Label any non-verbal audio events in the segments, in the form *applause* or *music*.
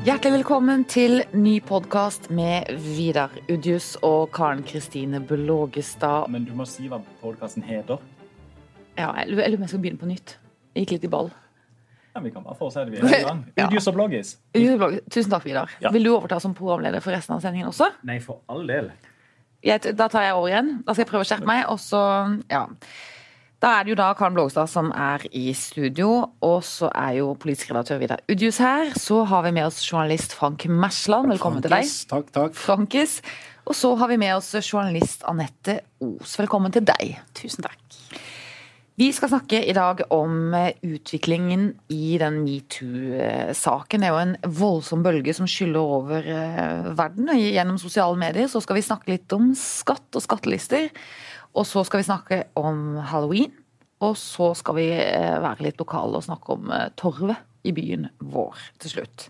Hjertelig velkommen til ny podkast med Vidar Udjus og Karen Kristine Blågestad. Men du må si hva podkasten heter. Ja, jeg lurer på om jeg skal begynne på nytt. Jeg gikk litt i ball. Ja, vi kan bare fortsette. Vi er i gang. Ja. Udjus og bloggis. Tusen takk, Vidar. Ja. Vil du overta som programleder for resten av sendingen også? Nei, for all del. Jeg, da tar jeg over igjen. Da skal jeg prøve å skjerpe meg. Og så, ja. Da er det jo da Karen Blågestad som er i studio, og så er jo politisk redaktør Vidar Udjus her. Så har vi med oss journalist Frank Mersland. Velkommen til deg. Takk, takk. Frankis. Og så har vi med oss journalist Anette Os. Velkommen til deg. Tusen takk. Vi skal snakke i dag om utviklingen i den metoo-saken. Det er jo en voldsom bølge som skyller over eh, verden gjennom sosiale medier. Så skal vi snakke litt om skatt og skattelister. Og så skal vi snakke om halloween. Og så skal vi eh, være litt lokale og snakke om eh, torvet i byen vår til slutt.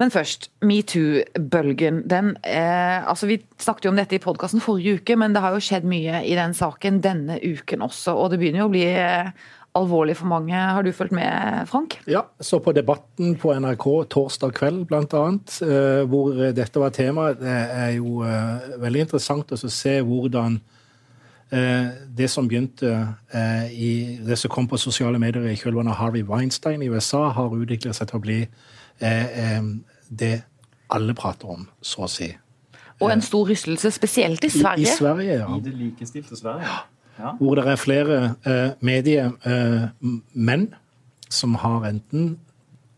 Men først, metoo-bølgen. Den eh, Altså, vi snakket jo om dette i podkasten forrige uke, men det har jo skjedd mye i den saken denne uken også. Og det begynner jo å bli eh, alvorlig for mange. Har du fulgt med, Frank? Ja, så på Debatten på NRK torsdag kveld, annet, eh, hvor dette var tema. Det er jo eh, veldig interessant å se hvordan det som begynte eh, i det som kom på sosiale medier i kjølvannet av Harvey Weinstein i USA, har utviklet seg til å bli eh, eh, det alle prater om, så å si. Og en stor rystelse, spesielt i I, Sverige. i Sverige, ja. I det likestilte Sverige. Ja. hvor det er flere eh, mediemenn som har enten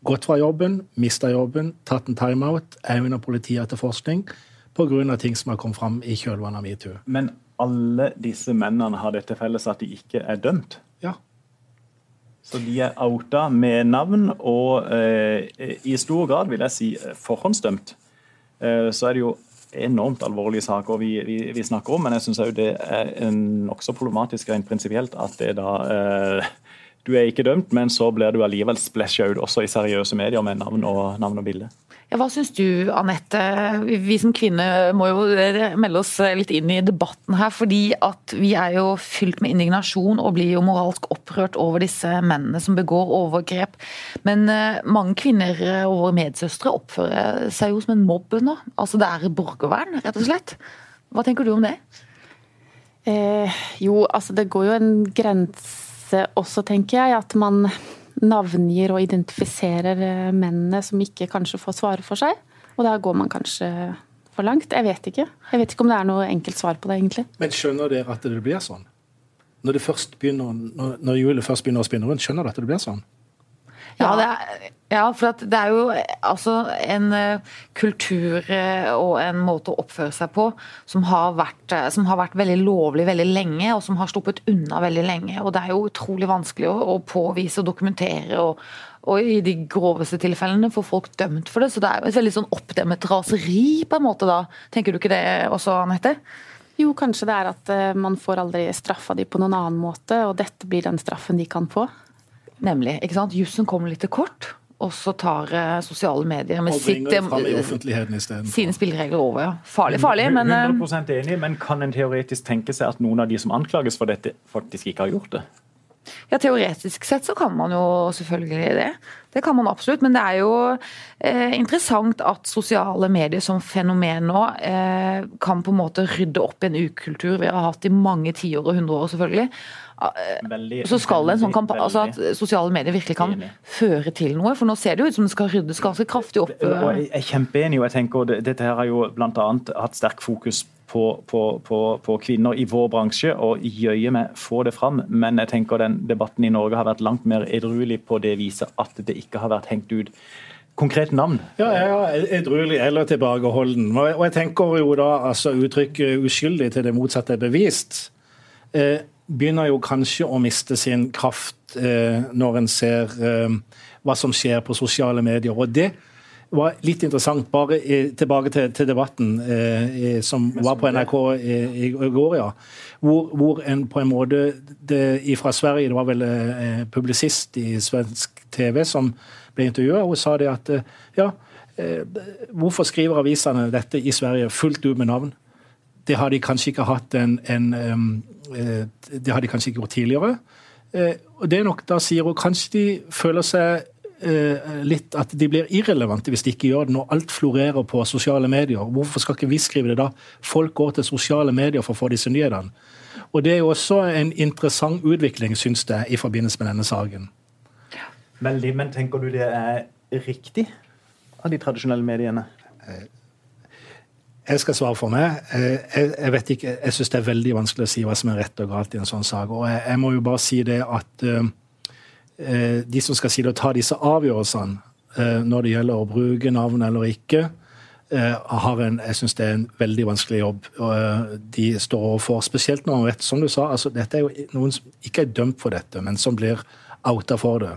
gått fra jobben, mista jobben, tatt en timeout, er under politietterforskning pga. ting som har kommet fram i kjølvannet av metoo. Men alle disse mennene har det til felles at de ikke er dømt. Ja. Så de er outa med navn, og eh, i stor grad vil jeg si forhåndsdømt. Eh, så er det jo enormt alvorlige saker vi, vi, vi snakker om, men jeg syns det er en nokså problematisk rent prinsipielt at det da eh, Du er ikke dømt, men så blir du allikevel splæsja ut også i seriøse medier med navn og, navn og bilde. Ja, hva syns du, Anette? Vi som kvinner må jo melde oss litt inn i debatten her. Fordi at vi er jo fylt med indignasjon og blir jo moralsk opprørt over disse mennene som begår overgrep. Men eh, mange kvinner og våre medsøstre oppfører seg jo som en mobb nå. Altså det er borgervern, rett og slett. Hva tenker du om det? Eh, jo, altså det går jo en grense også, tenker jeg. At man navngir og identifiserer eh, mennene som ikke kanskje får svare for seg. Og der går man kanskje for langt. Jeg vet ikke. Jeg vet ikke om det er noe enkelt svar på det, egentlig. Men skjønner dere at det blir sånn? Når, det først begynner, når, når hjulet først begynner å spinne rundt, skjønner dere at det blir sånn? Ja, det er, ja for at det er jo altså en eh, kultur eh, og en måte å oppføre seg på som har, vært, eh, som har vært veldig lovlig veldig lenge, og som har sluppet unna veldig lenge. Og det er jo utrolig vanskelig å, å påvise og dokumentere. og og i de groveste tilfellene får folk dømt for det. Så det er jo et veldig sånn oppdemmet raseri, på en måte da. Tenker du ikke det også, Anette? Jo, kanskje det er at man får aldri straffa de på noen annen måte, og dette blir den straffen de kan få. Nemlig. ikke sant? Jussen kommer litt til kort, og så tar eh, sosiale medier med sitt, eh, sine spilleregler over. ja. Farlig, farlig, men eh, 100 enig, men kan en teoretisk tenke seg at noen av de som anklages for dette, faktisk ikke har gjort det? ja, teoretisk sett så kan man jo selvfølgelig det. Det kan man absolutt, men det er jo eh, interessant at sosiale medier som fenomen nå eh, kan på en måte rydde opp i en ukultur vi har hatt i mange tiår og hundre år, selvfølgelig. Veldig, Så skal det en sånn kampanje, altså at sosiale medier virkelig kan Enig. føre til noe. For nå ser det jo ut som det skal ryddes ganske kraftig opp. Og eh, jeg er kjempeenig, og jeg tenker og dette her har jo bl.a. hatt sterk fokus på, på, på, på kvinner i vår bransje, og jøye meg få det fram. Men jeg tenker den debatten i Norge har vært langt mer edruelig på det viset at det ikke har vært hengt ut konkret navn. Ja, ja, edruelig eller tilbakeholden. Og jeg tenker jo da altså uttrykket 'uskyldig' til det motsatte er bevist. Eh, begynner jo kanskje å miste sin kraft eh, når en ser eh, hva som skjer på sosiale medier. Og det var litt interessant, bare i, tilbake til, til debatten eh, som var på NRK i, i, i går, ja. Hvor, hvor en på en måte det, Fra Sverige, det var vel eh, publisist i svensk TV som ble intervjua, og sa det at eh, ja, eh, hvorfor skriver avisene dette i Sverige fullt ut med navn? Det har de kanskje ikke hatt en, en eh, Det har de kanskje ikke gjort tidligere. Eh, og det er nok da sier hun kanskje de føler seg eh, litt at de blir irrelevante hvis de ikke gjør det, når alt florerer på sosiale medier. Hvorfor skal ikke vi skrive det da? Folk går til sosiale medier for å få disse nyhetene. Og Det er jo også en interessant utvikling, syns jeg, i forbindelse med denne saken. Veldig, men tenker du det er riktig av de tradisjonelle mediene? Jeg skal svare for meg. Jeg, jeg vet ikke, jeg syns det er veldig vanskelig å si hva som er rett og galt i en sånn sak. Og jeg, jeg må jo bare si det at uh, de som skal si det og ta disse avgjørelsene uh, når det gjelder å bruke navn eller ikke, uh, har en, jeg synes det er en veldig vanskelig jobb de står overfor. Spesielt når man vet, som du sa, altså, dette er jo noen som ikke er dømt for dette, men som blir outa for det.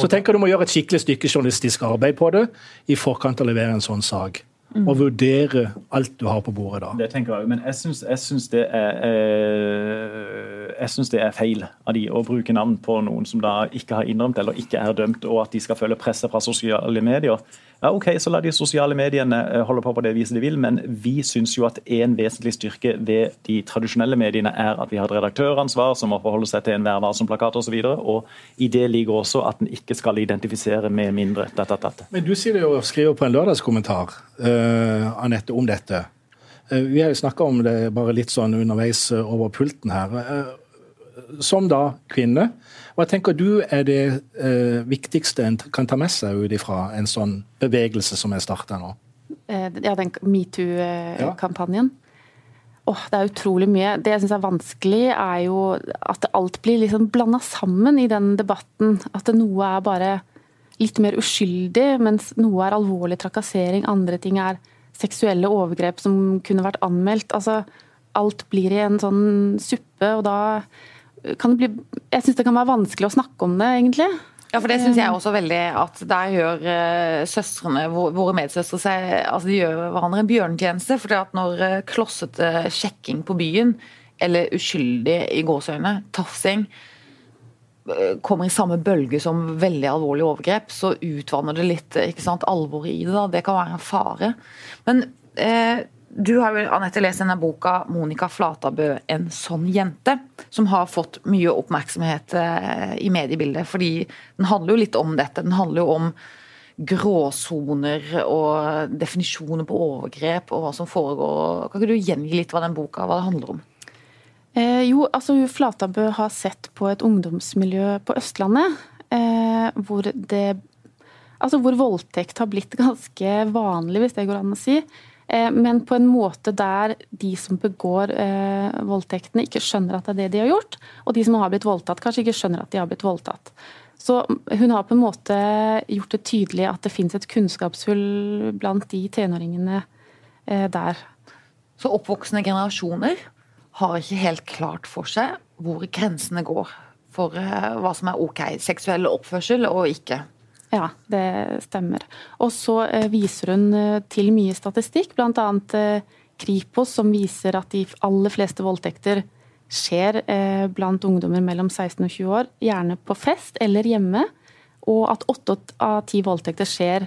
Så tenker du må gjøre et skikkelig stykke journalistisk arbeid på det i forkant av å levere en sånn sak. Mm. Og vurdere alt du har på bordet da. Det tenker jeg Men jeg syns, jeg syns det er eh, jeg syns det er feil av de å bruke navn på noen som da ikke har innrømt eller ikke er dømt, og at de skal følge presset fra sosiale medier. Ja, OK, så la de sosiale mediene eh, holde på på det viset de vil, men vi syns jo at en vesentlig styrke ved de tradisjonelle mediene er at vi har et redaktøransvar som må forholde seg til enhver varsom-plakat osv. Og, og i det ligger også at en ikke skal identifisere med mindre dette, dette. Men du sier det jo skriver på en lørdagskommentar, uh, Anette, om dette. Uh, vi har jo snakka om det bare litt sånn underveis uh, over pulten her. som da kvinne hva tenker du er det eh, viktigste en kan ta med seg ut ifra en sånn bevegelse som er starta nå? Eh, ja, den metoo-kampanjen. Oh, det er utrolig mye. Det jeg syns er vanskelig, er jo at alt blir liksom blanda sammen i den debatten. At noe er bare litt mer uskyldig, mens noe er alvorlig trakassering. Andre ting er seksuelle overgrep som kunne vært anmeldt. Altså, alt blir i en sånn suppe, og da bli Jeg syns det kan være vanskelig å snakke om det, egentlig. Ja, for det syns jeg også veldig at der gjør uh, søstrene, våre medsøstre, seg altså de gjør hverandre en bjørnetjeneste. For at når uh, klossete sjekking på byen, eller uskyldig i gåseøyne, tafsing, kommer i samme bølge som veldig alvorlige overgrep, så utvanner det litt ikke sant, alvoret i det. da, Det kan være en fare. Men du har jo Annette, lest denne boka 'Monica Flatabø en sånn jente', som har fått mye oppmerksomhet eh, i mediebildet. fordi den handler jo litt om dette. Den handler jo om gråsoner og definisjoner på overgrep og hva som foregår. Kan ikke du gjengi litt hva den boka hva det handler om? Eh, jo, altså Flatabø har sett på et ungdomsmiljø på Østlandet eh, hvor det Altså hvor voldtekt har blitt *laughs* ganske vanlig, hvis det går an å si. Eh, men på en måte der de som begår eh, voldtektene, ikke skjønner at det er det de har gjort. Og de som har blitt voldtatt, kanskje ikke skjønner at de har blitt voldtatt. Så hun har på en måte gjort det tydelig at det finnes et kunnskapshull blant de tenåringene eh, der. Så oppvoksende generasjoner har ikke helt klart for seg hvor grensene går for hva som er ok seksuell oppførsel og ikke. Ja, det stemmer. Og så eh, viser hun eh, til mye statistikk, bl.a. Eh, Kripos, som viser at de aller fleste voldtekter skjer blant ungdommer mellom 16 og 20 år, gjerne på fest eller hjemme. Og at åtte av ti voldtekter skjer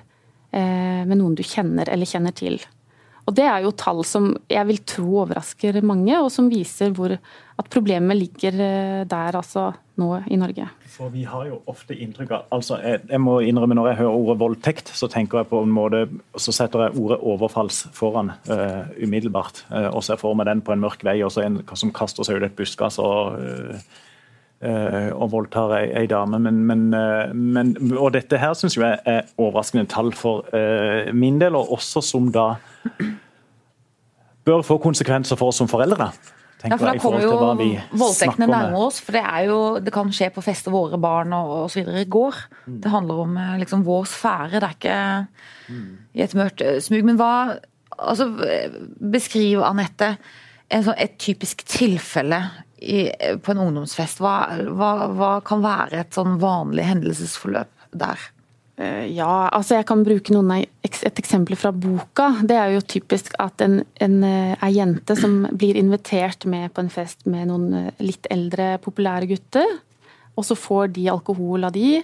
med noen du kjenner eller kjenner til. Og Det er jo tall som jeg vil tro overrasker mange, og som viser hvor at problemet ligger eh, der altså nå i Norge. For Vi har jo ofte inntrykk av altså jeg, jeg, må innrømme Når jeg hører ordet voldtekt, så tenker jeg på en måte, så setter jeg ordet overfalls foran uh, umiddelbart. Uh, og ser for meg den på en mørk vei, og så en som kaster seg ut et buskas og uh, og voldtar ei, ei dame. Men, men, men, og dette her syns jeg er overraskende tall for min del, og også som da bør få konsekvenser for oss som foreldre. Ja, for Da kommer jo voldtektene nærmere oss. for Det er jo, det kan skje på fester våre barn og osv. går. Mm. Det handler om eh, liksom, vår sfære, det er ikke mm. i et mørkt eh, smug. Men hva altså, Beskriv, Anette, sånn, et typisk tilfelle i, på en ungdomsfest. Hva, hva, hva kan være et sånn vanlig hendelsesforløp der? Eh, ja, altså jeg kan bruke noen, et eksempel fra boka. Det er jo typisk at en, en, en eh, jente som blir invitert med på en fest med noen eh, litt eldre, populære gutter. Og så får de alkohol av de.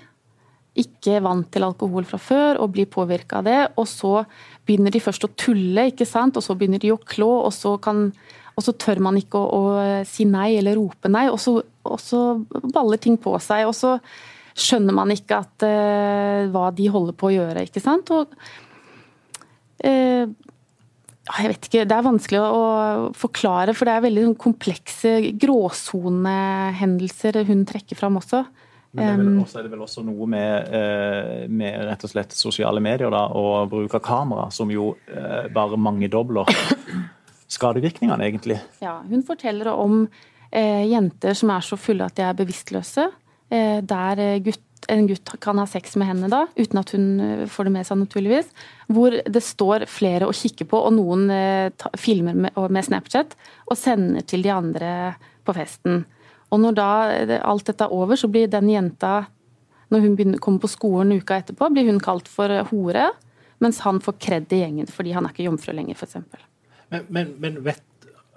Ikke vant til alkohol fra før og blir påvirka av det. Og så begynner de først å tulle, ikke sant? og så begynner de å klå. Og så, kan, og så tør man ikke å, å, si nei eller rope nei, og så, og så baller ting på seg. og så skjønner man ikke at uh, hva de holder på å gjøre, ikke sant. Og uh, jeg vet ikke, Det er vanskelig å forklare, for det er veldig sånn komplekse gråsonehendelser hun trekker fram også. Men det er, vel også, er det vel også noe med, med, rett og slett sosiale medier da, og bruk av kamera, som jo bare mangedobler *coughs* skadevirkningene, egentlig. Ja, Hun forteller om eh, jenter som er så fulle at de er bevisstløse. Eh, der gutt, en gutt kan ha sex med henne da, uten at hun eh, får det med seg, naturligvis. Hvor det står flere å kikke på, og noen eh, ta, filmer med, med, Snapchat og sender til de andre på festen. Og når da eh, alt dette er over, så blir den jenta, når hun begynner, kommer på skolen uka etterpå, blir hun kalt for hore. Mens han får kred i gjengen fordi han er ikke jomfru lenger, f.eks. Men, men, men vet,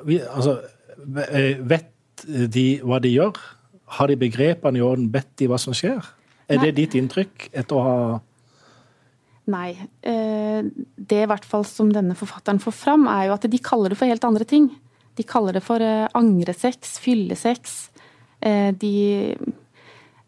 vi, altså, vet de hva de gjør? Har de begrepene i orden? Vet de hva som skjer? Er Nei. det ditt inntrykk etter å ha Nei. Eh, det i hvert fall som denne forfatteren får fram, er jo at de kaller det for helt andre ting. De kaller det for eh, angresex, fyllesex. Eh, de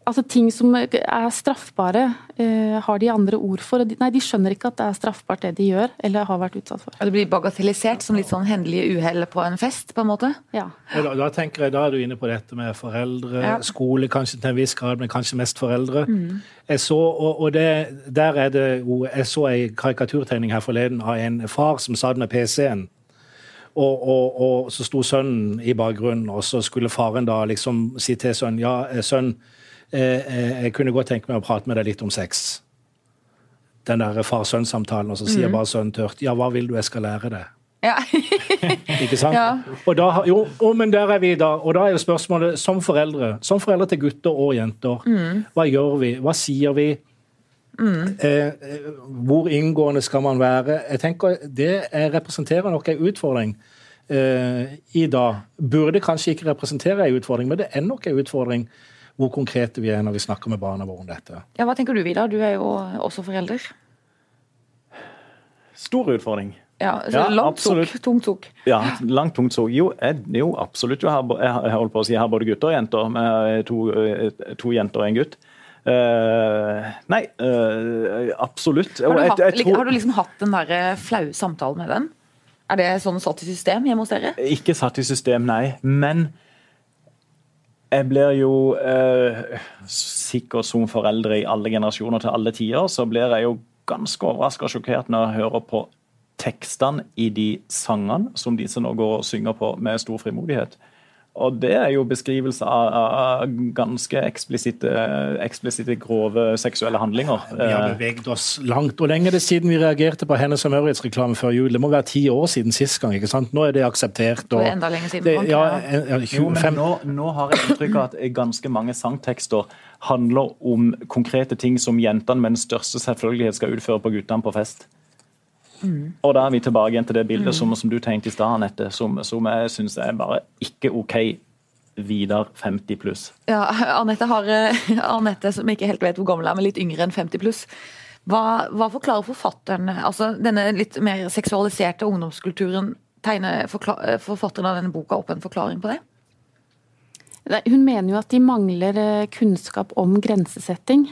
Altså Ting som er straffbare, eh, har de andre ord for. De, nei, De skjønner ikke at det er straffbart det de gjør eller har vært utsatt for. Og Det blir bagatellisert som litt sånn hendelige uhell på en fest? på en måte? Ja. Da, da, tenker jeg, da er du inne på dette med foreldre, ja. skole kanskje til en viss grad, men kanskje mest foreldre. Mm. Jeg så, og, og det, der er det jo, jeg så ei karikaturtegning her forleden av en far som satt med PC-en. Og, og, og, så sto sønnen i bakgrunnen, og så skulle faren da liksom si til sønnen ja, sønn, Eh, eh, jeg kunne godt tenke meg å prate med deg litt om sex. Den der far-sønn-samtalen, og så sier mm. bare sønnen tørt ja, hva vil du jeg skal lære deg? Ja. *laughs* ikke sant? Ja. Og da, jo, oh, men der er vi da. Og da er jo spørsmålet, som foreldre, som foreldre til gutter og jenter, mm. hva gjør vi? Hva sier vi? Mm. Eh, hvor inngående skal man være? Jeg tenker Det representerer nok en utfordring eh, i dag. Burde kanskje ikke representere en utfordring, men det er nok en utfordring hvor konkrete vi er når vi snakker med barna våre om dette. Ja, Hva tenker du, Vidar? Du er jo også forelder. Stor utfordring. Ja, ja langt tok, tungt tok. Ja, langt tungt tok. Jo, jeg, jo absolutt. Jeg har, jeg holdt på å si jeg har både gutter og jenter. Med to, to jenter og en gutt. Uh, nei, uh, absolutt. Har du, hatt, jeg, jeg tror... har du, liksom hatt den der eh, flaue samtalen med dem? Er det sånn satt i system hjemme hos dere? Ikke satt i system, nei. Men jeg blir jo eh, sikkert som foreldre i alle generasjoner til alle tider, så blir jeg jo ganske overraska og sjokkert når jeg hører på tekstene i de sangene som disse nå går og synger på med stor frimodighet. Og det er jo beskrivelse av, av ganske eksplisitte, eksplisitte, grove seksuelle handlinger. Vi har beveget oss langt. og lenge siden vi reagerte på Hennes og Maurits-reklame før jul? Det må være ti år siden sist gang. ikke sant? Nå er det akseptert. Og, det er enda lenger siden. Det, ja, ja, 25. Jo, men nå, nå har jeg inntrykk av at ganske mange sangtekster handler om konkrete ting som jentene med den største selvfølgelighet skal utføre på guttene på fest. Mm. Og da er vi tilbake igjen til det bildet mm. som, som, du tenkte i stad, Anette, som, som, jeg syns er bare ikke OK. Vidar 50 pluss. Ja, *laughs* Anette, har, *laughs* Anette, som ikke helt vet hvor gammel er, men litt yngre enn 50 pluss. Hva, hva, forklarer forfatteren altså Denne litt mer seksualiserte ungdomskulturen, tegner forfatteren av denne boka opp en forklaring på det? Hun mener jo at de mangler eh, kunnskap om grensesetting.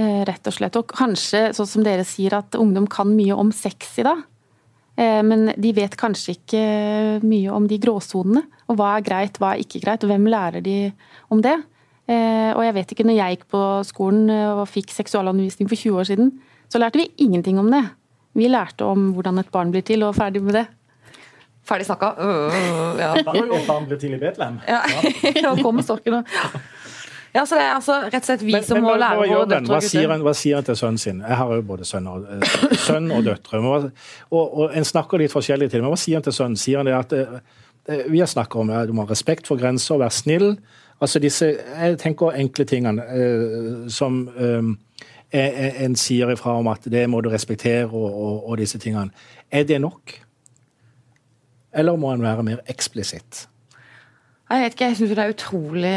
Eh, rett og slett. Og kanskje, sånn som dere sier, at ungdom kan mye om sex i dag. Eh, men de vet kanskje ikke mye om de gråsonene. Og hva er greit, hva er ikke greit. og Hvem lærer de om det? Eh, og jeg vet ikke, når jeg gikk på skolen og fikk seksualundervisning for 20 år siden, så lærte vi ingenting om det. Vi lærte om hvordan et barn blir til, og ferdig med det. Ferdig snakka. Uh, har jo Et barn blitt til i Betlehem. Ja, ja *laughs* kom med storken. *laughs* Ja, så det er altså rett og slett vi men, som men, må lære våre døtre hva, sier han, hva sier han til sønnen sin? Jeg har jo både sønn og, uh, *coughs* sønn og døtre. Og, og, en snakker litt forskjellig til, men hva sier han til sønnen? Sier han det at uh, Vi har snakket om du må ha respekt for grenser, være snill. Altså disse jeg tenker enkle tingene uh, som en sier ifra om at det må du respektere, og, og, og disse tingene. Er det nok? Eller må en være mer eksplisitt? Jeg vet ikke, jeg syns det er utrolig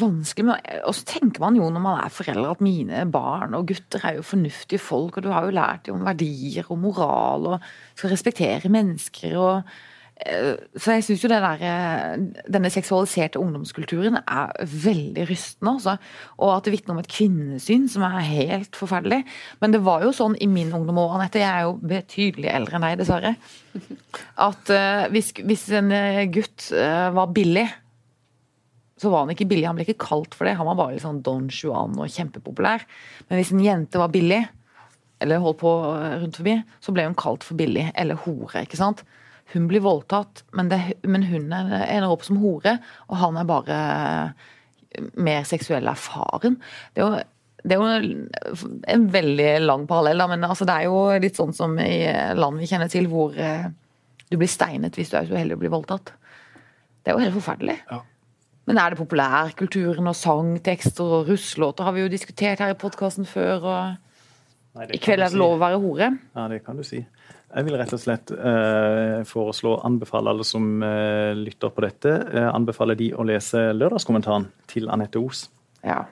vanskelig. Men så tenker man jo når man er foreldre at mine barn og gutter er jo fornuftige folk, og du har jo lært dem om verdier og moral og skal respektere mennesker. og Eh, så jeg syns jo der, eh, denne seksualiserte ungdomskulturen er veldig rystende. Altså. Og at det vitner om et kvinnesyn som er helt forferdelig. Men det var jo sånn i min ungdom òg, Anette, jeg er jo betydelig eldre enn deg, dessverre. At uh, hvis, hvis, en gutt var billig, så var han ikke billig. Han ble ikke kalt for det. Han var bare litt sånn Don Juan og kjempepopulær. Men hvis en jente var billig, eller holdt på rundt forbi, så ble hun kalt for billig. Eller hore, ikke sant. Hun blir voldtatt, men, det, men hun ender opp som hore, og han er bare mer seksuell erfaren. Det er jo, det er jo en veldig lang parallell, men altså det er jo litt sånn som i land vi kjenner til, hvor eh, du blir steinet hvis du er så uheldig å bli voldtatt. Det er jo helt forferdelig. Ja. Men er det populærkulturen og sangtekster og russelåter har vi jo diskutert her i podkasten før. og Nei, I kveld er det lov å være hore. Ja, det kan du si. Jeg vil rett og slett eh, foreslå, anbefale alle som eh, lytter på dette, eh, anbefale de å lese lørdagskommentaren til Anette Os. Ja.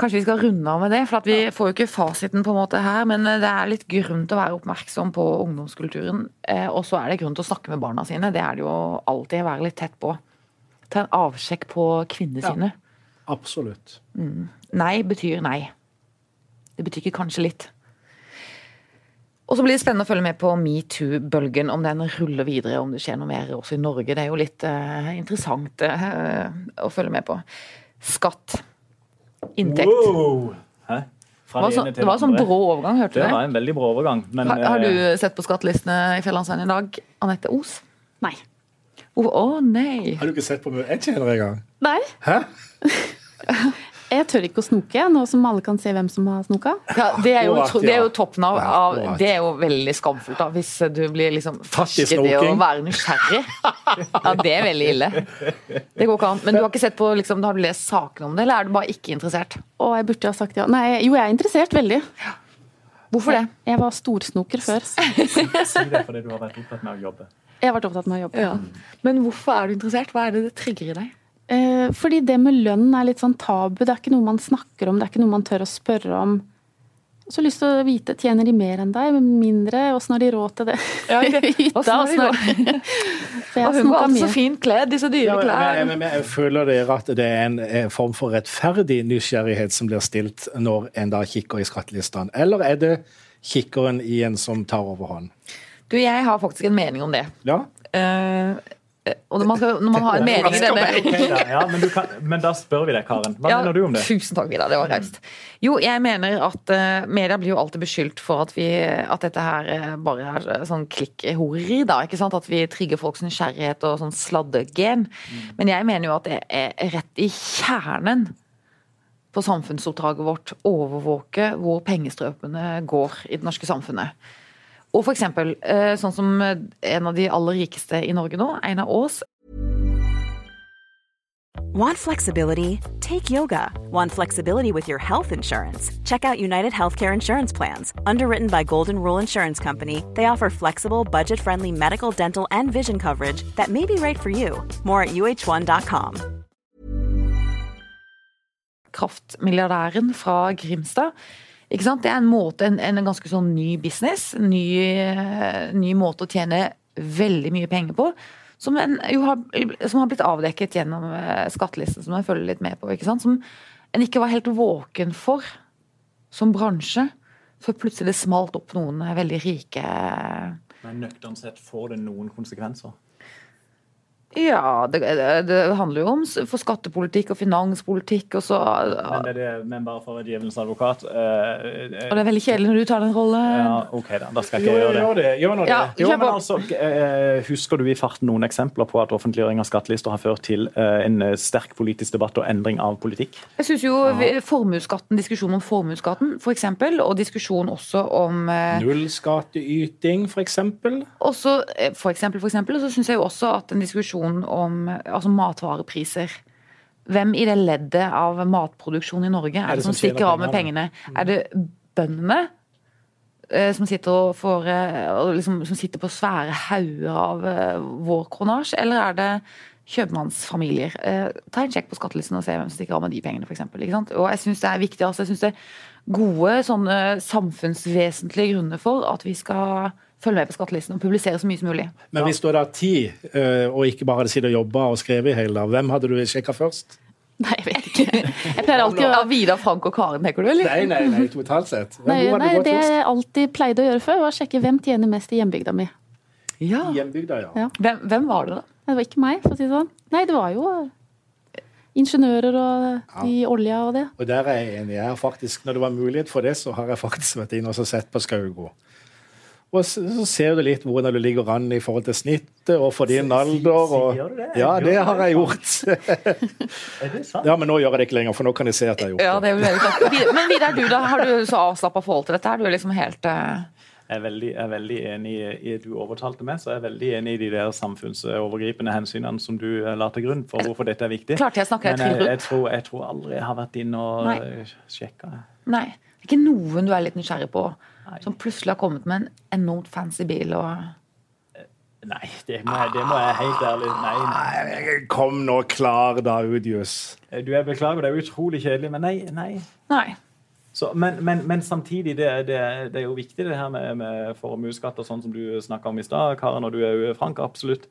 Kanskje vi skal runde av med det, for vi får jo ikke fasiten på en måte her. Men eh, det er litt grunn til å være oppmerksom på ungdomskulturen. Eh, og så er det grunn til å snakke med barna sine. Det er det jo alltid. Være litt tett på. Ta en avsjekk på kvinnesynet. Ja, absolutt. Mm. Nei betyr nei. Det betyr ikke kanskje litt. Og så blir det spennende å følge med på metoo-bølgen, om den ruller videre, om det skjer noe mer også i Norge. Det er jo litt uh, interessant uh, å følge med på. Skatt. Inntekt. Wow. Hæ? Det var, så, det var sånn brå overgang, hørte du det? Det var en veldig brå overgang. Men, har, har, du eh, sett på skattelistene i Fjellandsveien i dag, Anette Os? Nei. Å oh, oh, nei. Har du ikke sett på mye jeg tjener engang? Nei. Hæ? *laughs* Jeg tør ikke å snoke, nå som alle kan se hvem som har snoka. Ja, det, er jo, det er jo toppen av, av, Det er jo veldig skamfullt, da, hvis du blir liksom fersk i det å være nysgjerrig. *laughs* Ja, det er veldig ille. Det går ikke an. Men du har ikke sett på, liksom, har du lest sakene om det, eller er du bare ikke interessert? Å, jeg burde ha sagt ja. Nei, jo, jeg er interessert veldig. Hvorfor det? Jeg, jeg var storsnoker før. Si det fordi du har vært opptatt med å jobbe. Jeg har vært opptatt med å jobbe. Ja. Men hvorfor er du interessert? Hva er det det trigger i deg? Eh, fordi det med lønn er litt sånn tabu. Det er ikke noe man snakker om, det er ikke noe man tør å spørre om. Så har lyst til å vite tjener de mer enn deg, mindre, åssen har de råd til det? Ja, Hytta, *laughs* åssen har de råd? *laughs* Og hun var så fint kledd disse så dyre ja, Men, Men, men, men, føler dere at det er en, en, form for rettferdig nysgjerrighet som blir stilt når en da kikker i skattelistene, eller er det kikkeren i en som tar overhånd? Du, jeg har faktisk en mening om det. Ja? Uh, og når man, skal, når man, har en mening i denne okay, da. Ja, men, kan, men, da spør vi deg, Karen. Hva ja, mener du om det? Tusen takk, Vidar. Det var raust. Jo, jeg mener at uh, media blir jo alltid beskyldt for at, vi, at dette her bare er sånn klikkhoreri, da. ikke sant? At vi trigger folks nysgjerrighet og sånn sladdegen. Mm. Men jeg mener jo at det er rett i kjernen på samfunnsoppdraget vårt overvåke hvor pengestrømene går i det norske samfunnet. Og for eksempel, eh, sånn som en av de aller rikeste i Norge nå, Einar Aas. Want flexibility? Take yoga. Want flexibility with your health insurance? Check out United Healthcare Insurance Plans. Underwritten by Golden Rule Insurance Company, they offer flexible, budget-friendly medical, dental, and vision coverage that may be right for you. More at uh1.com. Kraftmilliardæren fra Grimstad Ikke sant? Det er en måte, en, en ganske sånn ny business. Ny, ny, måte å tjene veldig mye penger på. Som, en, har, som har, blitt avdekket gjennom eh, skattelisten, som jeg følger litt med på. Som en ikke var helt våken for som bransje. Så plutselig smalt opp noen veldig rike Men nøkternt sett får det noen konsekvenser? Ja, det, det, handler jo om for skattepolitikk og finanspolitikk og så Men, det, men bare for å være djevelens advokat uh, uh, Og det er veldig kjedelig når du tar den rollen. Ja, ok da, da skal jeg ikke gjøre det. Gjør det. Ja, jo, men altså, uh, Husker du i farten noen eksempler på at offentliggjøring av skattelister har ført til en sterk politisk debatt og endring av politikk? Jeg syns jo formuesskatten, diskusjonen om formuesskatten f.eks., og diskusjon også om Nullskatteyting f.eks. Også for eksempel, for eksempel, og så syns jeg jo også at en diskusjon diskusjon om altså matvarepriser. Hvem i det leddet av matproduksjon i Norge er, det, som, stikker av med pengene? Er det bøndene? Eh, som sitter, for, eh, liksom, som sitter, på svære hauger av uh, vår kronasj, eller er det kjøpmannsfamilier? Ta en sjekk på skattelisten og se hvem som stikker av med de pengene, f.eks. Og jeg syns det er viktig. altså jeg synes det er gode sånne samfunnsvesentlige grunner for at vi skal følge med på skattelisten og publisere så mye som mulig. Men hvis du hadde hatt tid, eh, og ikke bare hadde sittet og jobba og skrevet i hele dag, hvem hadde du sjekka først? *laughs* Nei, jeg vet ikke. Jeg pleier alltid å Ja, Vidar, Frank og Karen, tenker du? eller? Nei, nei, nei, totalt sett. Hvem Nei, nei, det jeg alltid pleide å gjøre før, var å sjekke hvem tjener mest i hjembygda mi. Ja. Hjembygda, ja. Ja. Hvem, hvem var det, da? Det var ikke meg, for å si det sånn. Nei, det var jo ingeniører og i olja og det. Og der er jeg enig. Jeg har faktisk, når det var mulighet for det, så har jeg faktisk vært inne og sett på Skaugo. Og så, så ser du litt hvordan du ligger an i forhold til snittet og for din alder. Og, sier du det? ja, det har jeg gjort. *laughs* *laughs* Er det sant? Ja, Men nå gjør jeg det ikke lenger, for nå kan jeg se at jeg har gjort Ja, det. det er veldig klart. Men Vidar, du da, har du så avslappa forhold til dette? her? Du er liksom helt uh... Jeg er veldig, jeg er veldig enig i Du overtalte meg, så jeg er veldig enig i de der samfunnsovergripende hensynene som du eh, la til grunn for hvorfor dette er viktig. Klart jeg snakker Men jeg, jeg, tror, jeg tror aldri jeg har vært inne og sjekka. Nei. Det er ikke noen du er litt nysgjerrig på, Nei. som plutselig har kommet med en enormt fancy bil og Nei, det må, jeg, det må jeg helt ærlig Nei, nei. Nei, Kom nå klar, da, Udius. Du, jeg beklager, det er utrolig kjedelig, men nei. nei. Nei. Så, men, men, men samtidig, det, det, det er jo viktig det her med, med formuesskatt og sånn som du snakka om i stad, Karen, og du er jo Frank, absolutt.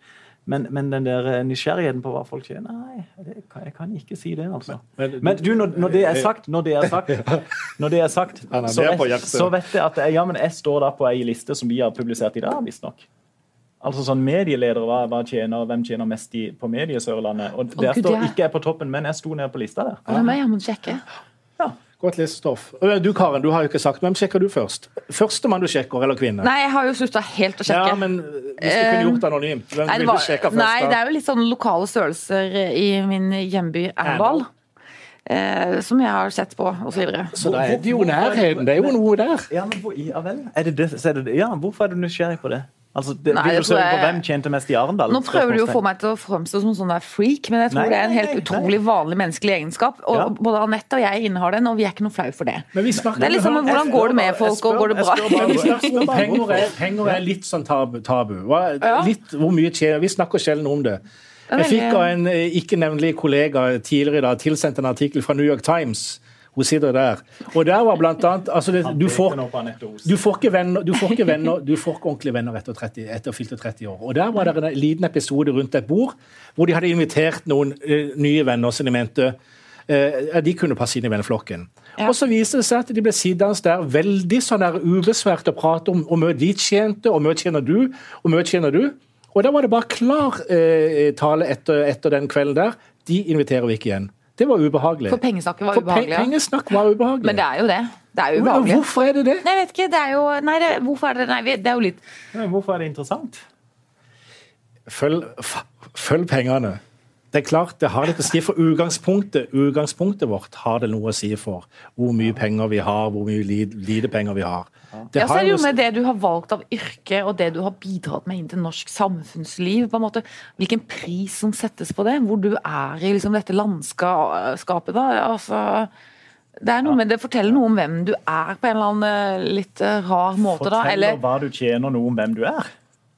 Men, men den der nysgjerrigheten på hva folk tjener, nei, det jeg kan ikke si det, altså. Men- Men du, når, når det er sagt, når det er sagt, *laughs* når det er sagt så, vet, så vet jeg at jeg, ja, men jeg står da på ei liste som vi har publisert i dag, visstnok. Altså sånn medieledere, hva, hva tjener, hvem tjener mest i, på Mediesørlandet? Og der står ikke jeg på toppen, men jeg sto nede på lista der. Ja. da Godt listestoff. Øh, Du Karen, du har jo ikke sagt hvem sjekker du først? Førstemann du sjekker, eller kvinne? Nei, jeg har jo slutta helt å sjekke. Ja, men hvis du kunne gjort det anonymt, hvem Nei, det ville var- du sjekke først? nei, det er jo litt sånn lokale størrelser i min hjemby Erndal. Eh, som jeg har sett på, osv. Så det er det jo nærheten. Det er jo noe der. Ja, men hvor, ja vel. Er det det, er det, det? ja, hvorfor er du nysgjerrig på det? Altså, det, Nei, vil du søke på jeg- hvem tjente mest i Arendal? Nå prøver du å få meg til å fremstå som sånn der freak, men jeg tror Nei, det er en helt nei, nei. utrolig vanlig menneskelig egenskap. Og Ja. både Anette og jeg innehar den, og vi er ikke noe flau for det. Men vi snakker Det er liksom hvordan går det med folk, og går det bra? Penger *laughs* er, penger er litt sånn tabu. tabu. Hva, litt, hvor mye tjener Vi snakker sjelden om det. Jeg fikk av en eh, ikke-nevnelig kollega tidligere i dag tilsendt en artikkel fra New York Times. Hun sitter der. Og der var blant annet altså det, du, får, du får ikke venner, du får ikke venner, du får ikke ordentlige venner etter, 30, etter fylte 30 år. Og Der var det en liten episode rundt et bord hvor de hadde invitert noen uh, nye venner som de mente at de kunne passe inn i venneflokken. Ja. Og så viste det seg at de ble sittende der veldig sånn der ubesvært og prate om hvor mye de tjente, og hvor mye tjener du, og hvor mye tjener du. Og da var det bare klar uh, tale etter, etter den kvelden der. De inviterer vi ikke igjen. Det var ubehagelig. For pengesnakket var For pe- ubehagelig. pengesnakk var ubehagelig. Men det er jo det. Det er ubehagelig. Hvorfor er det det? Nei, jeg vet ikke. Det er jo Nei, det, hvorfor er det Nei, det er jo litt Men Hvorfor er det interessant? Følg, f- følg pengene. Det er klart, det har litt å si for utgangspunktet. Utgangspunktet vårt har det noe å si for hvor mye penger vi har, hvor mye lite penger vi har. Det Ja, så er det jo med det du har valgt av yrke, og det du har bidratt med inn til norsk samfunnsliv. på en måte, Hvilken pris som settes på det. Hvor du er i liksom, dette landskapet. da, altså... Det er noe med det forteller noe om hvem du er på en eller annen eh, litt eh, rar måte. da, Eller, hva du tjener, noe om hvem du er.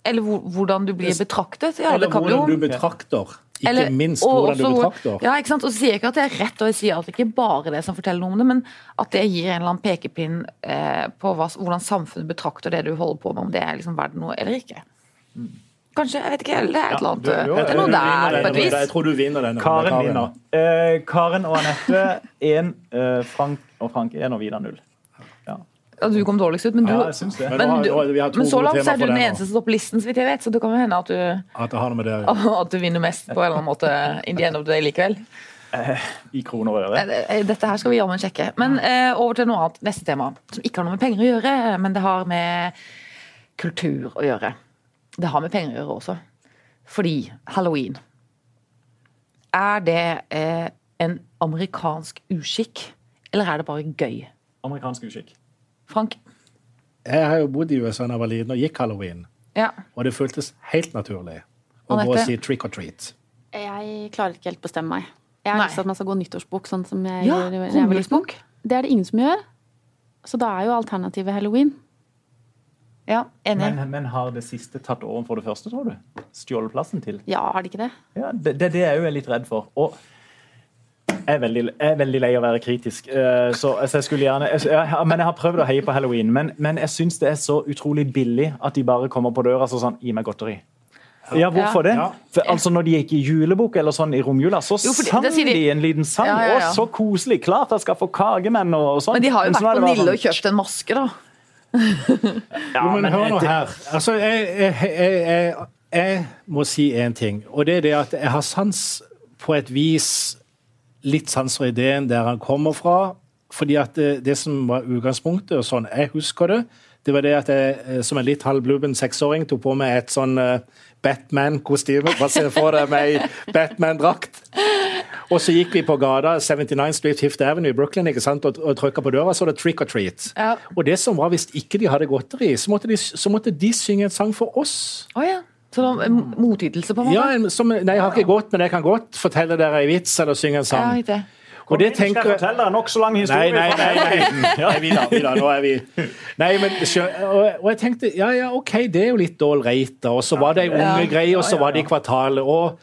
eller hvordan du blir betraktet. Ja, Eller det kan hvordan du betrakter. Ikke Eller- minst og hvordan du også hvor- betrakter. Ja, ikke sant? Og så sier jeg ikke at det er rett, og jeg sier at det ikke bare det som forteller noe om det, men at det gir en eller annen pekepinn eh, på hva, hvordan samfunnet betrakter det du holder på med, om det er liksom verdt noe eller ikke. Kanskje, jeg vet ikke, det er et eller annet du- du- Det er noe der, på et vis. Jeg tror du vinner denne. Karen vinner. Eh, Karen og Anette én, eh, Frank og Frank én og Vidar null. Ja. Du kom dårligst ut, men du Ja, jeg syns det. Men men, du, to men så langt så er du den eneste som står på listen, så vidt jeg vet, så det kan jo hende at du, At det har noe med det å *laughs* at du vinner mest på en eller annen måte in the end of the day likevel. I kroner og øre. Eh, Dette her skal vi jammen sjekke. Men eh, over til noe annet. Neste tema. Som ikke har noe med penger å gjøre, men det har med kultur å gjøre. Det har med penger å gjøre også. Fordi halloween Er det eh, en amerikansk uskikk, eller er det bare gøy? Amerikansk uskikk. Frank? Jeg har jo bodd i USA da jeg var liten og gikk halloween, Ja. og det føltes helt naturlig å gå og si trick or treat. Jeg klarer ikke helt bestemme meg. Jeg har lyst til at man skal gå nyttårsbok, sånn som jeg Ja, gjør jeg var liten. Det er det ingen som gjør. Så da er jo alternativet halloween. ja enig. Men, men har det siste tatt over for det første, tror du? Stjålet plassen til? Ja, har det ikke det? Ja, det, det er det jeg jo er litt redd for. Og Jeg er veldig, jeg er veldig lei av å være kritisk, eh, så, så jeg skulle gjerne jeg, jeg, Men jeg har prøvd å heie på halloween. Men, men jeg syns det er så utrolig billig at de bare kommer på døra så sånn Gi meg godteri. Ja, hvorfor det? Ja. For, altså Når de gikk i julebok eller sånn i romjula, så Jo, det- sang de, de- en liten sang. Ja, ja, ja. Å, så koselig! Klart jeg skal få kagemenn og, og sånn. Men de har jo vært på Nille og sånn- kjøpt en maske, da. Ja, *laughs* Jo, men men hør nå det- her. Altså, jeg, jeg, jeg, jeg, jeg må si én ting, og det er det at jeg har sans på et vis Litt sans for ideen der han kommer fra. fordi at det, det som var utgangspunktet, og sånn jeg husker det, det var det at jeg eh, som en litt halvblubben seksåring tok på meg et sånn eh, Batman-kostyme. Bare se for deg meg i Batman-drakt. Og så gikk vi på gata 79 Street Fifth Avenue i Brooklyn ikke sant? og, og trykka på døra, så var det trick or treat. Ja. Og det som var, hvis ikke de hadde godteri, så måtte de, så måtte de synge en sang for oss. Oh, ja. Så da, en motytelse, på en måte? Ja, som, nei, jeg har ikke gått, men jeg kan godt fortelle dere en vits eller synge en Ja, sang. riktig. Og det Skal jeg fortelle deg en nokså lang historie? nei, nei, nei. nei. *laughs* nei. Vi da, vi da, nå er vi Nei, men og, jeg tenkte ja, ja, OK, det er jo litt ålreit, da. Og så var det ei unge greie, og så var det i kvartalet. Og,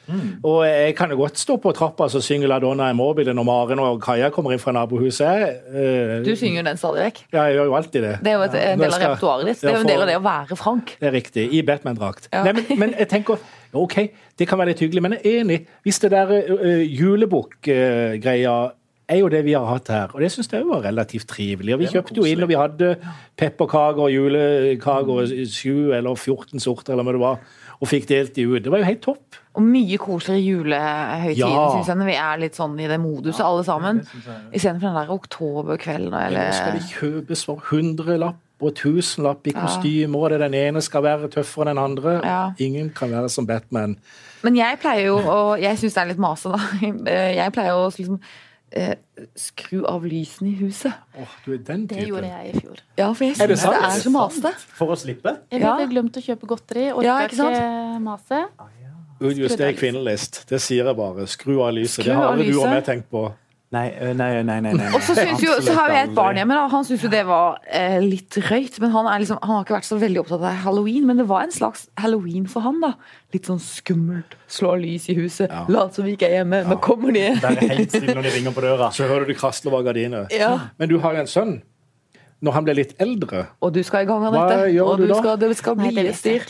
og jeg kan jo godt stå på trappa og synge La Donna Immobile når Maren og Kaja kommer inn fra nabohuset. Eh, Du synger jo den stadig vekk. Ja, jeg gjør jo alltid det. Det er jo et, en del av repertoaret ditt. Det er jo en del av det å være Frank. Det er riktig. I Batman-drakt. Nei, men, men jeg tenker OK, det kan være litt hyggelig, men jeg er enig. Hvis det der uh, julebukk-greia er jo det vi har hatt her, og det syns jeg var relativt trivelig. Og Vi kjøpte jo inn, og vi hadde pepperkaker og julekaker, sju eller 14 sorter, eller hva det var, og fikk delt de ut. Det var jo helt topp. Og mye koseligere julehøytiden, Ja. synes jeg, når vi er litt sånn i det moduset, alle sammen. Istedenfor den der oktoberkvelden eller Nå skal det kjøpes for hundrelapp og tusenlapp i Ja. kostymer, og det den ene skal være tøffere enn den andre. Ja. Ingen kan være som Batman. Men jeg pleier jo, og jeg syns det er litt mase, da. *laughs* Jeg pleier å liksom eh, skru av lysene i huset. Åh, du er den Det gjorde jeg i fjor. Ja, for jeg Er det syns det, sant? er så masete. For å slippe? Jeg Ja. hadde glemt å kjøpe godteri, orka Ja, ikke ikke, sant? mase. Utjuster kvinnelist. Det sier jeg bare. Skru av lyset. Skru det har aldri du og jeg tenkt på. Nei, nei, nei. nei, nei. Og så, jo, så har jo jeg et barn hjemme. Da. Han syns jo det var eh, litt drøyt. Men han, er liksom, han har ikke vært så veldig opptatt av halloween. Men det var en slags halloween for han. da Litt sånn skummelt. Slå lys i huset. Ja. Lat som vi ikke er hjemme. Men kommer de? Det er helt stille når de ringer på døra. Så hører du krasle over gardiner. Ja. Men du har jo en sønn. Når han blir litt eldre Og du skal i gang, Hva Anette. gjør Og du du da? skal, det skal Nei, bli det styr.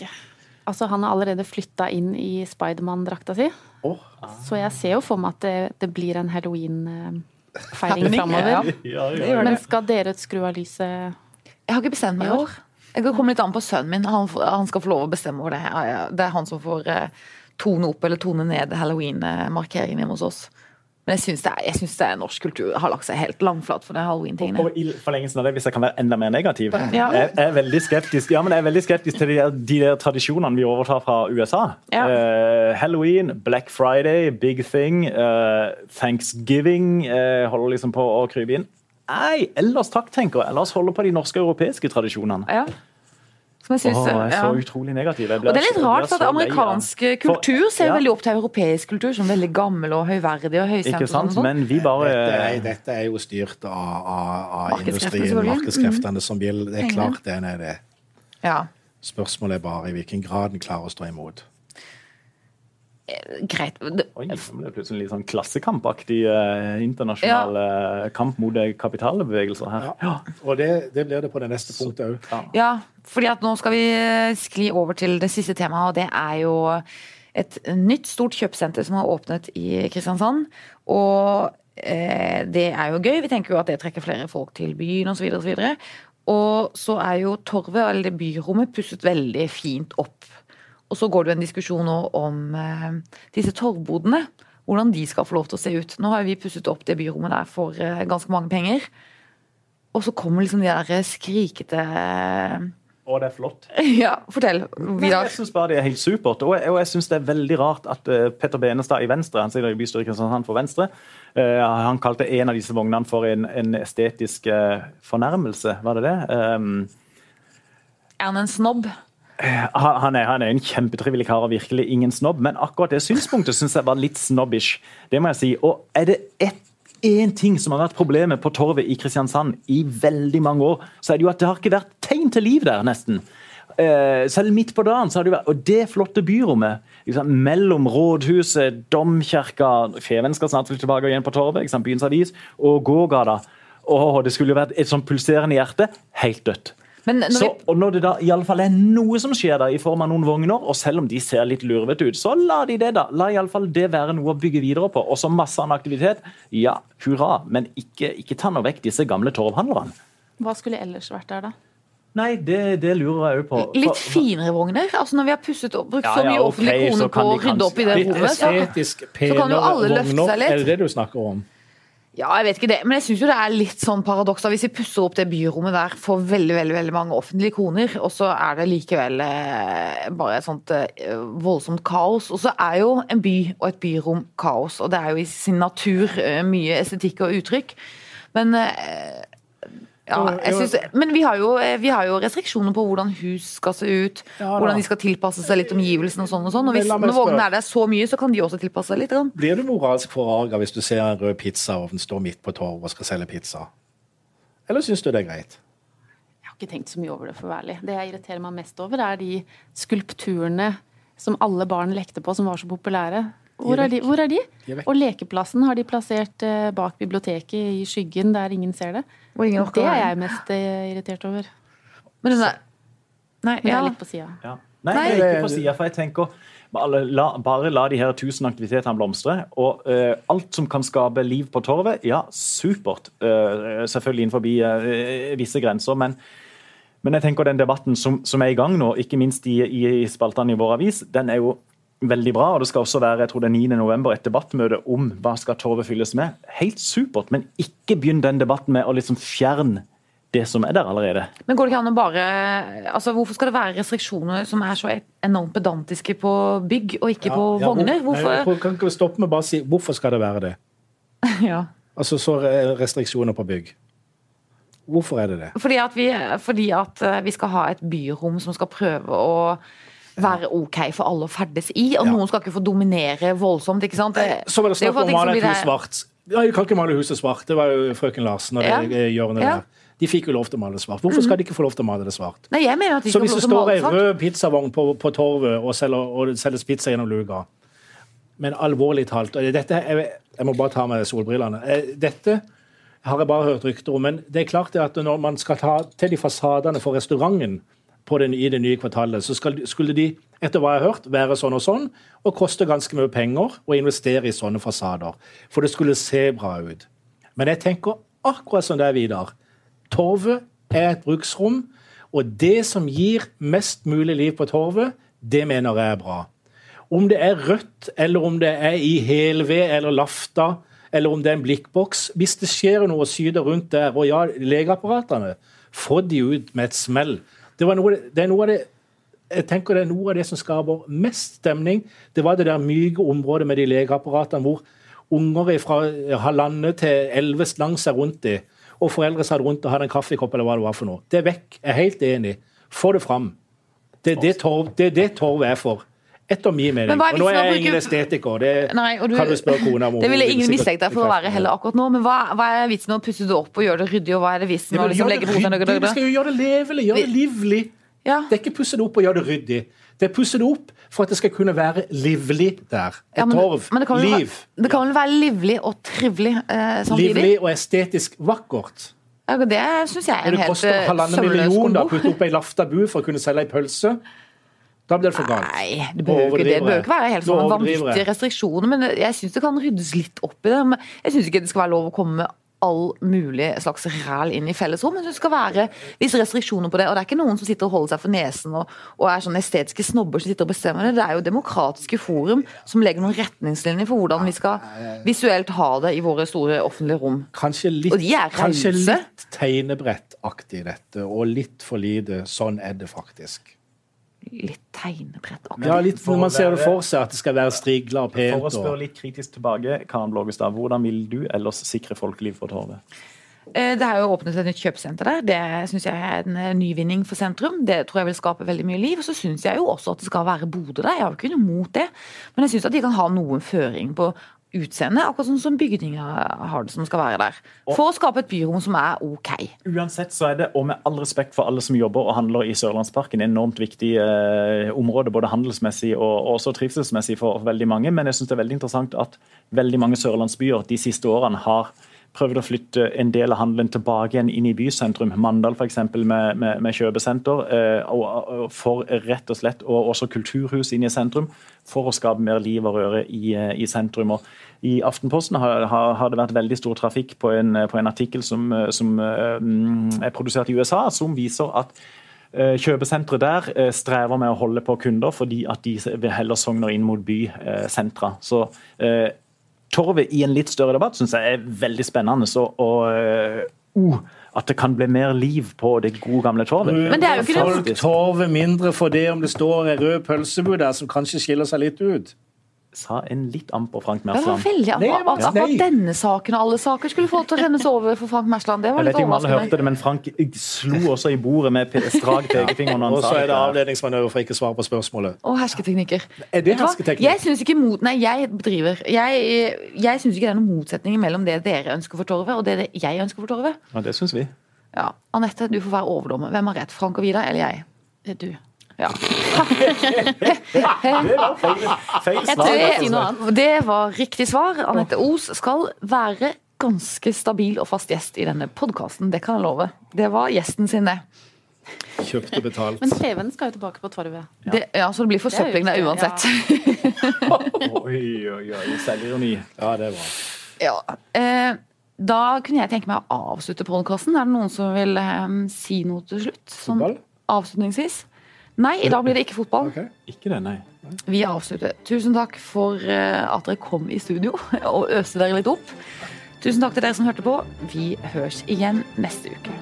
Altså, han har allerede flytta inn i Spiderman-drakta si, Åh, så jeg ser jo for meg at det, det blir en halloween-feiring framover. ja. Det Men skal dere skru av lyset? Jeg har ikke bestemt meg i år. Jeg kan komme litt an på sønnen min. Han, han skal få lov å bestemme over det. Det er han som får eh, tone opp eller tone ned halloween-markeringen hjemme hos oss. Men jeg syns er- jeg synes det er norsk kultur har lagt seg helt langflat for det halloween-tingene. Og i forlengelsen av det, hvis jeg kan være enda mer negativ Ja. Jeg er veldig skeptisk Ja, men jeg er veldig skeptisk til de de der tradisjonene vi overtar fra USA. Ja. Uh, Halloween, Black Friday, big thing. Uh, Thanksgiving uh, holder liksom på å krype inn. Nei, ellers takk, tenker jeg. La oss holde på de norske europeiske tradisjonene. Ja. Som jeg synes, Åh, jeg er så ja. utrolig negativ. Jeg Og det er litt rart, for at amerikansk For- kultur ser ja, veldig opp til europeisk kultur som veldig gammel og høyverdig og. Ikke sånn sant? og sånn. Men vi bare dette, er, dette er jo styrt av, av, av industrien, markedskreftene, mm. som vil Det er klart det er det. Ja. Spørsmålet er bare i hvilken grad den klarer å stå imot. Greit. Det- Oi, det ble plutselig litt sånn klassekampaktig eh, internasjonal ja. kamp mot eh, kapitalbevegelser her. Ja. Og det, det blir det på det neste punktet òg. Ja, fordi at nå skal vi eh, skli over til det siste temaet, og det er jo et nytt stort kjøpesenter som har åpnet i Kristiansand. Og eh, det er jo gøy. Vi tenker jo at det trekker flere folk til byen osv. Og, så videre. og så er jo torvet, eller det byrommet, pusset veldig fint opp. Og så går det jo en diskusjon nå om eh, disse torvbodene. Hvordan de skal få lov til å se ut. Nå har vi pusset opp det byrommet der for eh, ganske mange penger. Og så kommer liksom de der skrikete Og det er flott. *laughs* Ja, fortell. Vidar. jeg syns bare det er helt supert. Og jeg, og jeg syns det er veldig rart at eh, Petter Benestad i Venstre, han sitter i bystyret i Kristiansand for Venstre, eh, han kalte en av disse vognene for en, en estetisk fornærmelse, var det det? Um, Er han en snobb? Han, han, er, han er en kjempetrivelig kar og virkelig ingen snobb, men akkurat det synspunktet syns jeg var litt snobbish. Det må jeg si. Og er det én ting som har vært problemet på Torvet i Kristiansand i veldig mange år, så er det jo at det har ikke vært tegn til liv der, nesten. eh, selv midt på dagen så har det vært Og det flotte byrommet liksom, mellom rådhuset, domkirka Feven skal snart flytte tilbake igjen på Torvet, byens avis, og gågata. Og det skulle jo vært et sånn pulserende hjerte. Helt dødt. Men når Så, vi, og når det da i alle fall er noe som skjer da, i form av noen vogner, og selv om de ser litt lurvete ut, så la de det da. La i alle fall det være noe å bygge videre på. Og så masse annen aktivitet. Ja, hurra, men ikke, ikke ta nå vekk disse gamle torvhandlerne. Hva skulle ellers vært der, da? Nei, det, det lurer jeg jo på. litt finere vogner. Altså Når vi har pusset opp, brukt Ja, så mye ja, offentlige okay, kroner på å rydde opp i det rommet, så estetisk kan jo alle løfte seg litt. Er det det du snakker om? Ja, jeg vet ikke det, men jeg syns jo det er litt sånn paradoks hvis vi pusser opp det byrommet der for veldig veldig, veldig mange offentlige kroner, og så er det likevel eh, bare et sånt eh, voldsomt kaos. Og så er jo en by og et byrom kaos, og det er jo i sin natur eh, mye estetikk og uttrykk. Men ja, jeg synes, men vi har, jo, eh, vi har jo restriksjoner på hvordan hus skal se ut, Ja, hvordan de skal tilpasse seg litt omgivelsene og sånn og sånn. Og hvis vognene er der så mye, så kan de også tilpasse seg litt. grann. Blir du moralsk forarga hvis du ser en rød pizzaovn stå midt på torvet og skal selge pizza? Eller syns du det er greit? Jeg har ikke tenkt så mye over det, for å være ærlig. Det jeg irriterer meg mest over, er de skulpturene som alle barn lekte på, som var så populære. Hvor er de? Hvor er de? De er. Og lekeplassen har de plassert eh, bak biblioteket, i skyggen, der ingen ser det. Og ingen Det er jeg mest eh, irritert over. Men den der Nei, ja. er litt på sida. Ja. Nei, Nei. er ikke på siden, for jeg tenker bare la, bare la de her tusen aktivitetene blomstre. Og uh, alt som kan skape liv på torvet, ja, supert. Uh, selvfølgelig innenfor uh, visse grenser. Men, men jeg tenker den debatten som, som er i gang nå, ikke minst i, i, i spaltene i vår avis, den er jo veldig bra. og Det skal også være jeg tror det er 9. november, et debattmøte om hva skal torvet fylles med. Helt supert, men ikke begynn den debatten med å liksom fjerne det som er der allerede. Men går det ikke an å bare altså Hvorfor skal det være restriksjoner som er så enormt pedantiske på bygg, og ikke på Ja, vogner? Hvorfor? Nei, kan ikke vi stoppe med å bare si hvorfor skal det være det? *laughs* Ja. Altså så restriksjoner på bygg. Hvorfor er det det? Fordi, at vi, fordi at eh, vi skal ha et byrom som skal prøve å være OK for alle å ferdes i, og Ja. noen skal ikke få dominere voldsomt. ikke sant? Det, Så var det er snakk om å male et hus svart. Ja, jeg kan ikke male huset svart. Det var jo frøken Larsen og Ja. hjørnet Ja. der. De fikk jo lov til å male det svart. Hvorfor skal de ikke få lov til å male det svart? Nei, jeg mener at de Så hvis det står ei rød pizzavogn på, på torvet og, selger, og det selges pizza gjennom luka Men alvorlig talt dette, jeg, jeg må bare ta med solbrillene. Eh, Dette har jeg bare hørt rykter om. Men det er klart at når man skal ta til de fasadene for restauranten den, i det nye kvartalet, så skal, skulle de, etter hva jeg har hørt, være sånn og sånn, og koste ganske mye penger å investere i sånne fasader. For det skulle se bra ut. Men jeg tenker akkurat som det er, Vidar. Torvet er et bruksrom, og det som gir mest mulig liv på torvet, det mener jeg er bra. Om det er rødt, eller om det er i helved eller lafta, eller om det er en blikkboks Hvis det skjer noe syder rundt der, og ja, legeapparatene, få de ut med et smell. Det, var noe, det er noe av det jeg tenker det er noe av det som skaper mest stemning. Det var det der myke området med de legeapparatene hvor unger fra halvannet til elleve slang seg rundt i, og foreldre satt rundt og hadde en kaffekopp eller hva det var for noe. Det er vekk. Jeg er helt enig. Få det fram. Det er det torv, det er det torv er for. Etter min mening. Men Og nå er jeg ingen estetiker, det Nei, du- kan du spørre kona om. *laughs* Det ville vil ingen mistenkt deg for å være heller akkurat nå, men hva, hva er vitsen med å pusse det opp og gjøre det ryddig, og hva er det vitsen med å liksom legge på ryddig. Vi skal jo gjøre det levelig, gjøre det livlig. Ja. Det er ikke pusse det opp og gjøre det ryddig. Det er pusse det opp for at det skal kunne være livlig der. Et Ja, men- torv. men det kan Liv. Det kan vel være livlig og trivelig eh, samtidig? Livlig og estetisk vakkert. Ja, det syns jeg er en helt sømløs kombo. det koster eh, halvannen million å putte opp ei lafta bu for å kunne selge ei pølse, da blir det for galt. Nei, det bør jo ikke, ikke være helt sånn vanvittige restriksjoner, men jeg syns det kan ryddes litt opp i det. Men jeg syns ikke det skal være lov å komme med all mulig slags ræl inn i fellesrom. Men det skal være visse restriksjoner på det. Og det er ikke noen som sitter og holder seg for nesen og, og er sånne estetiske snobber som sitter og bestemmer det. Det er jo demokratiske forum som legger noen retningslinjer for hvordan vi skal visuelt ha det i våre store offentlige rom. Kanskje litt, Og de er kanskje litt tegnebrettaktig dette, og litt for lite. Sånn er det faktisk. Litt tegnebrett akkurat. Ja, litt når man ser det for seg at det skal være strigla og pent. For å spørre litt kritisk tilbake, Karen Blågestad, hvordan vil du ellers sikre folkeliv på torvet? Eh, Det er jo åpnet et nytt kjøpesenter der. Det syns jeg er en eh, nyvinning for sentrum. Det tror jeg vil skape veldig mye liv. Og så syns jeg jo også at det skal være boder der. Jeg har jo ikke noe imot det. Men jeg syns at de kan ha noen føring på utseende, akkurat sånn som bygninger har det som skal være der. For å skape et byrom som er ok. Uansett så er det, og med all respekt for alle som jobber og handler i Sørlandsparken, enormt viktig eh, område, både handelsmessig og, og også trivselsmessig for veldig mange. Men jeg syns det er veldig interessant at veldig mange sørlandsbyer de siste årene har prøvd å flytte en del av handelen tilbake igjen inn i bysentrum. Mandal f.eks. Med, med, med kjøpesenter. Eh, og, for rett og slett, og også kulturhus inn i sentrum, for å skape mer liv og røre i, eh, i sentrum. Og I Aftenposten har, har, har, det vært veldig stor trafikk på en, på en artikkel som, som um, er produsert i USA, som viser at Kjøpesenteret der strever med å holde på kunder, fordi at de heller sogner inn mot bysentra. Så Torvet i en litt større debatt syns jeg er veldig spennende. Så, og, uh, at det kan bli mer liv på det gode, gamle torvet. Men det er jo ikke Folk torvet mindre for det om det står en rød pølsebud der som kanskje skiller seg litt ut sa en litt amper Frank Mersland. Det var veldig amper. At akkurat denne saken og alle saker skulle få til å rennes over for Frank Mersland. Det var litt overraskende. Jeg vet ikke om alle hørte det, men Frank slo også i bordet med strak pekefinger. Og så er det avledningsmanøver for ikke å svare på spørsmålet. Og hersketeknikker. Er det hersketeknikk? Jeg syns ikke mot... Nei, jeg driver. Jeg, jeg syns ikke det er noen motsetning mellom det dere ønsker for Torvet, og det jeg ønsker for Torvet. Ja, det syns vi. Ja. Anette, du får være overdommer. Hvem har rett? Frank og Vidar eller jeg? Det er du. Ja. det var feil, feil svar. Det var riktig svar. Anette Os skal være ganske stabil og fast gjest i denne podkasten. Det kan jeg love. Det var gjesten sin, det. Kjøpt og betalt. Men TV-en skal jo tilbake på Torvet. Ja. ja, så det blir forsøpling der uansett. Ja. *laughs* oi, oi, oi. Selvironi. Ja, det er bra. Ja. Eh, da kunne jeg tenke meg å avslutte podkasten. Er det noen som vil eh, si noe til slutt? Sånn, avslutningsvis? Nei, i dag blir det ikke fotball. Okay. Ikke det, nei. Vi avslutter. Tusen takk for eh, at dere kom i studio *laughs* og øste dere litt opp. Tusen takk til dere som hørte på. Vi høres igjen neste uke.